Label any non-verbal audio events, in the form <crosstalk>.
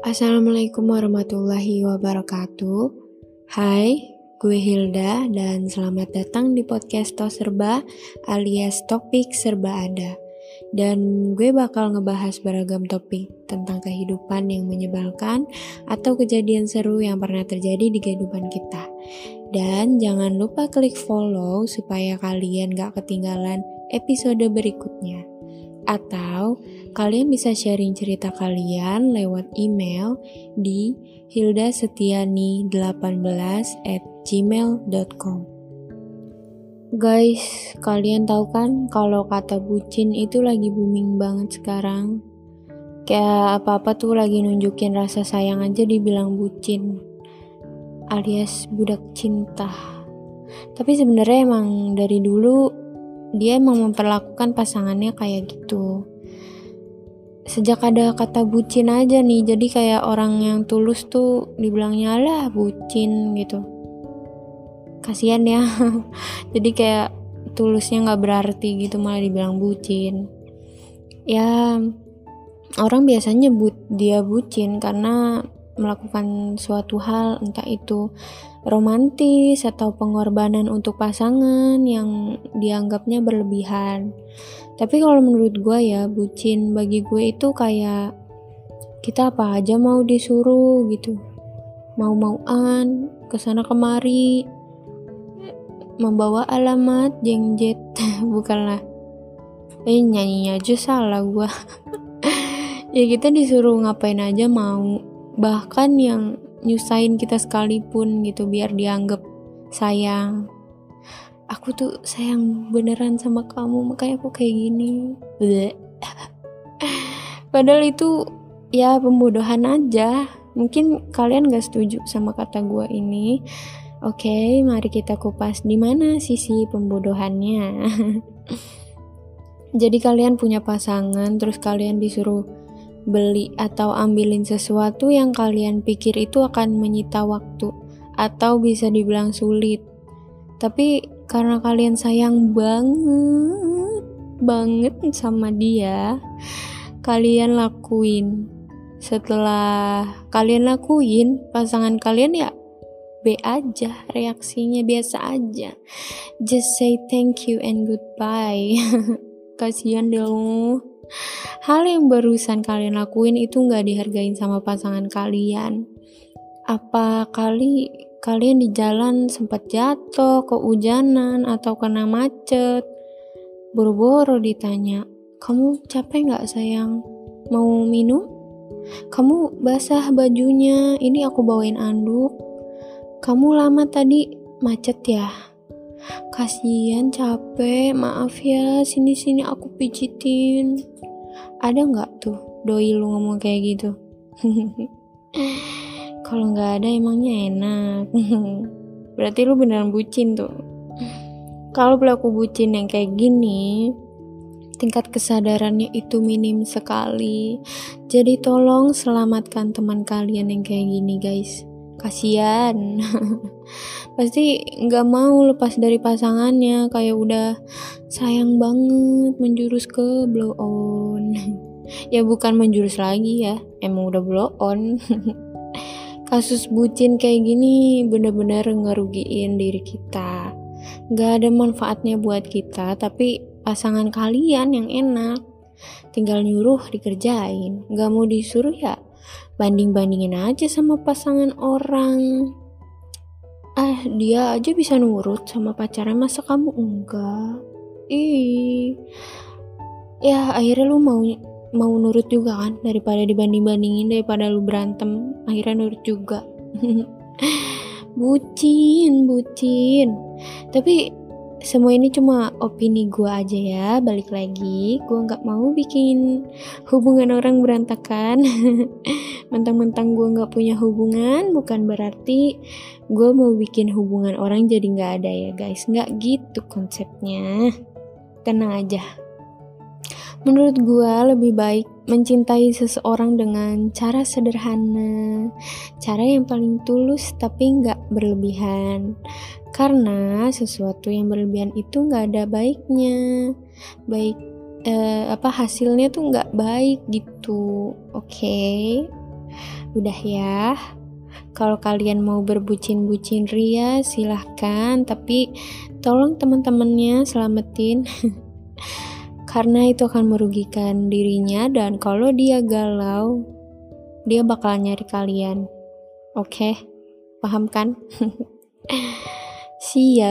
Assalamualaikum warahmatullahi wabarakatuh. Hai, gue Hilda dan selamat datang di podcast Tos Serba alias Topik Serba Ada. Dan gue bakal ngebahas beragam topik tentang kehidupan yang menyebalkan atau kejadian seru yang pernah terjadi di kehidupan kita. Dan jangan lupa klik follow supaya kalian gak ketinggalan episode berikutnya. Atau kalian bisa sharing cerita kalian lewat email di hildasetiani18 at gmail.com Guys, kalian tahu kan kalau kata bucin itu lagi booming banget sekarang. Kayak apa-apa tuh lagi nunjukin rasa sayang aja dibilang bucin. Alias budak cinta. Tapi sebenarnya emang dari dulu dia emang memperlakukan pasangannya kayak gitu. Sejak ada kata bucin aja nih jadi kayak orang yang tulus tuh dibilangnya lah bucin gitu. Kasihan ya. <laughs> Jadi kayak tulusnya nggak berarti gitu malah dibilang bucin. Ya orang biasanya but dia bucin karena melakukan suatu hal entah itu romantis atau pengorbanan untuk pasangan yang dianggapnya berlebihan. Tapi kalau menurut gue ya, bucin bagi gue itu kayak kita apa aja mau disuruh gitu. Mau-mauan, ke sana kemari, membawa alamat jengjet, <laughs> bukanlah. Eh nyanyinya aja salah gue. <laughs> ya kita disuruh ngapain aja mau. Bahkan yang nyusahin kita sekalipun gitu biar dianggap sayang. Aku tuh sayang beneran sama kamu makanya aku kayak gini. <laughs> Padahal itu ya pembodohan aja. Mungkin kalian gak setuju sama kata gue ini. Oke okay, mari kita kupas di mana sisi pembodohannya. <laughs> Jadi kalian punya pasangan terus kalian disuruh beli atau ambilin sesuatu yang kalian pikir itu akan menyita waktu atau bisa dibilang sulit. Tapi karena kalian sayang banget banget sama dia, kalian lakuin. Setelah kalian lakuin, pasangan kalian ya B aja, reaksinya biasa aja. Just say thank you and goodbye. <laughs> Kasihan deh hal yang barusan kalian lakuin itu nggak dihargain sama pasangan kalian. Apa kali kalian di jalan sempat jatuh, keujanan, atau kena macet? Boro-boro ditanya, kamu capek nggak sayang? Mau minum? Kamu basah bajunya, ini aku bawain anduk. Kamu lama tadi macet ya? Kasihan capek, maaf ya, sini-sini aku pijitin. Ada nggak tuh doi lu ngomong kayak gitu? <laughs> Kalau nggak ada emangnya enak. <laughs> Berarti lu beneran bucin tuh. Kalau pelaku bucin yang kayak gini tingkat kesadarannya itu minim sekali. Jadi tolong selamatkan teman kalian yang kayak gini guys kasian. <laughs> Pasti nggak mau lepas dari pasangannya kayak udah sayang banget menjurus ke blow on. <laughs> Ya bukan menjurus lagi ya emang udah blow on. <laughs> Kasus bucin kayak gini bener-bener ngerugiin diri kita. Nggak ada manfaatnya buat kita tapi pasangan kalian yang enak. Tinggal nyuruh dikerjain nggak mau disuruh ya banding-bandingin aja sama pasangan orang. Ah dia aja bisa nurut sama pacarnya masa kamu enggak? Ih. Ya akhirnya lu mau mau nurut juga kan daripada dibanding-bandingin daripada lu berantem akhirnya nurut juga. <laughs> Bucin bucin. Tapi semua ini cuma opini gue aja ya balik lagi. Gue nggak mau bikin hubungan orang berantakan. <laughs> Mentang-mentang gue nggak punya hubungan bukan berarti gue mau bikin hubungan orang jadi nggak ada ya guys. Nggak gitu konsepnya. Tenang aja. Menurut gue lebih baik mencintai seseorang dengan cara sederhana cara yang paling tulus tapi nggak berlebihan karena sesuatu yang berlebihan itu nggak ada baiknya baik eh, apa hasilnya tuh nggak baik gitu oke okay? Udah ya. Kalau kalian mau berbucin-bucin ria, silahkan. Tapi tolong teman-temannya selamatin. <laughs> Karena itu akan merugikan dirinya dan kalau dia galau, dia bakal nyari kalian. Oke, okay? paham kan? <laughs> See.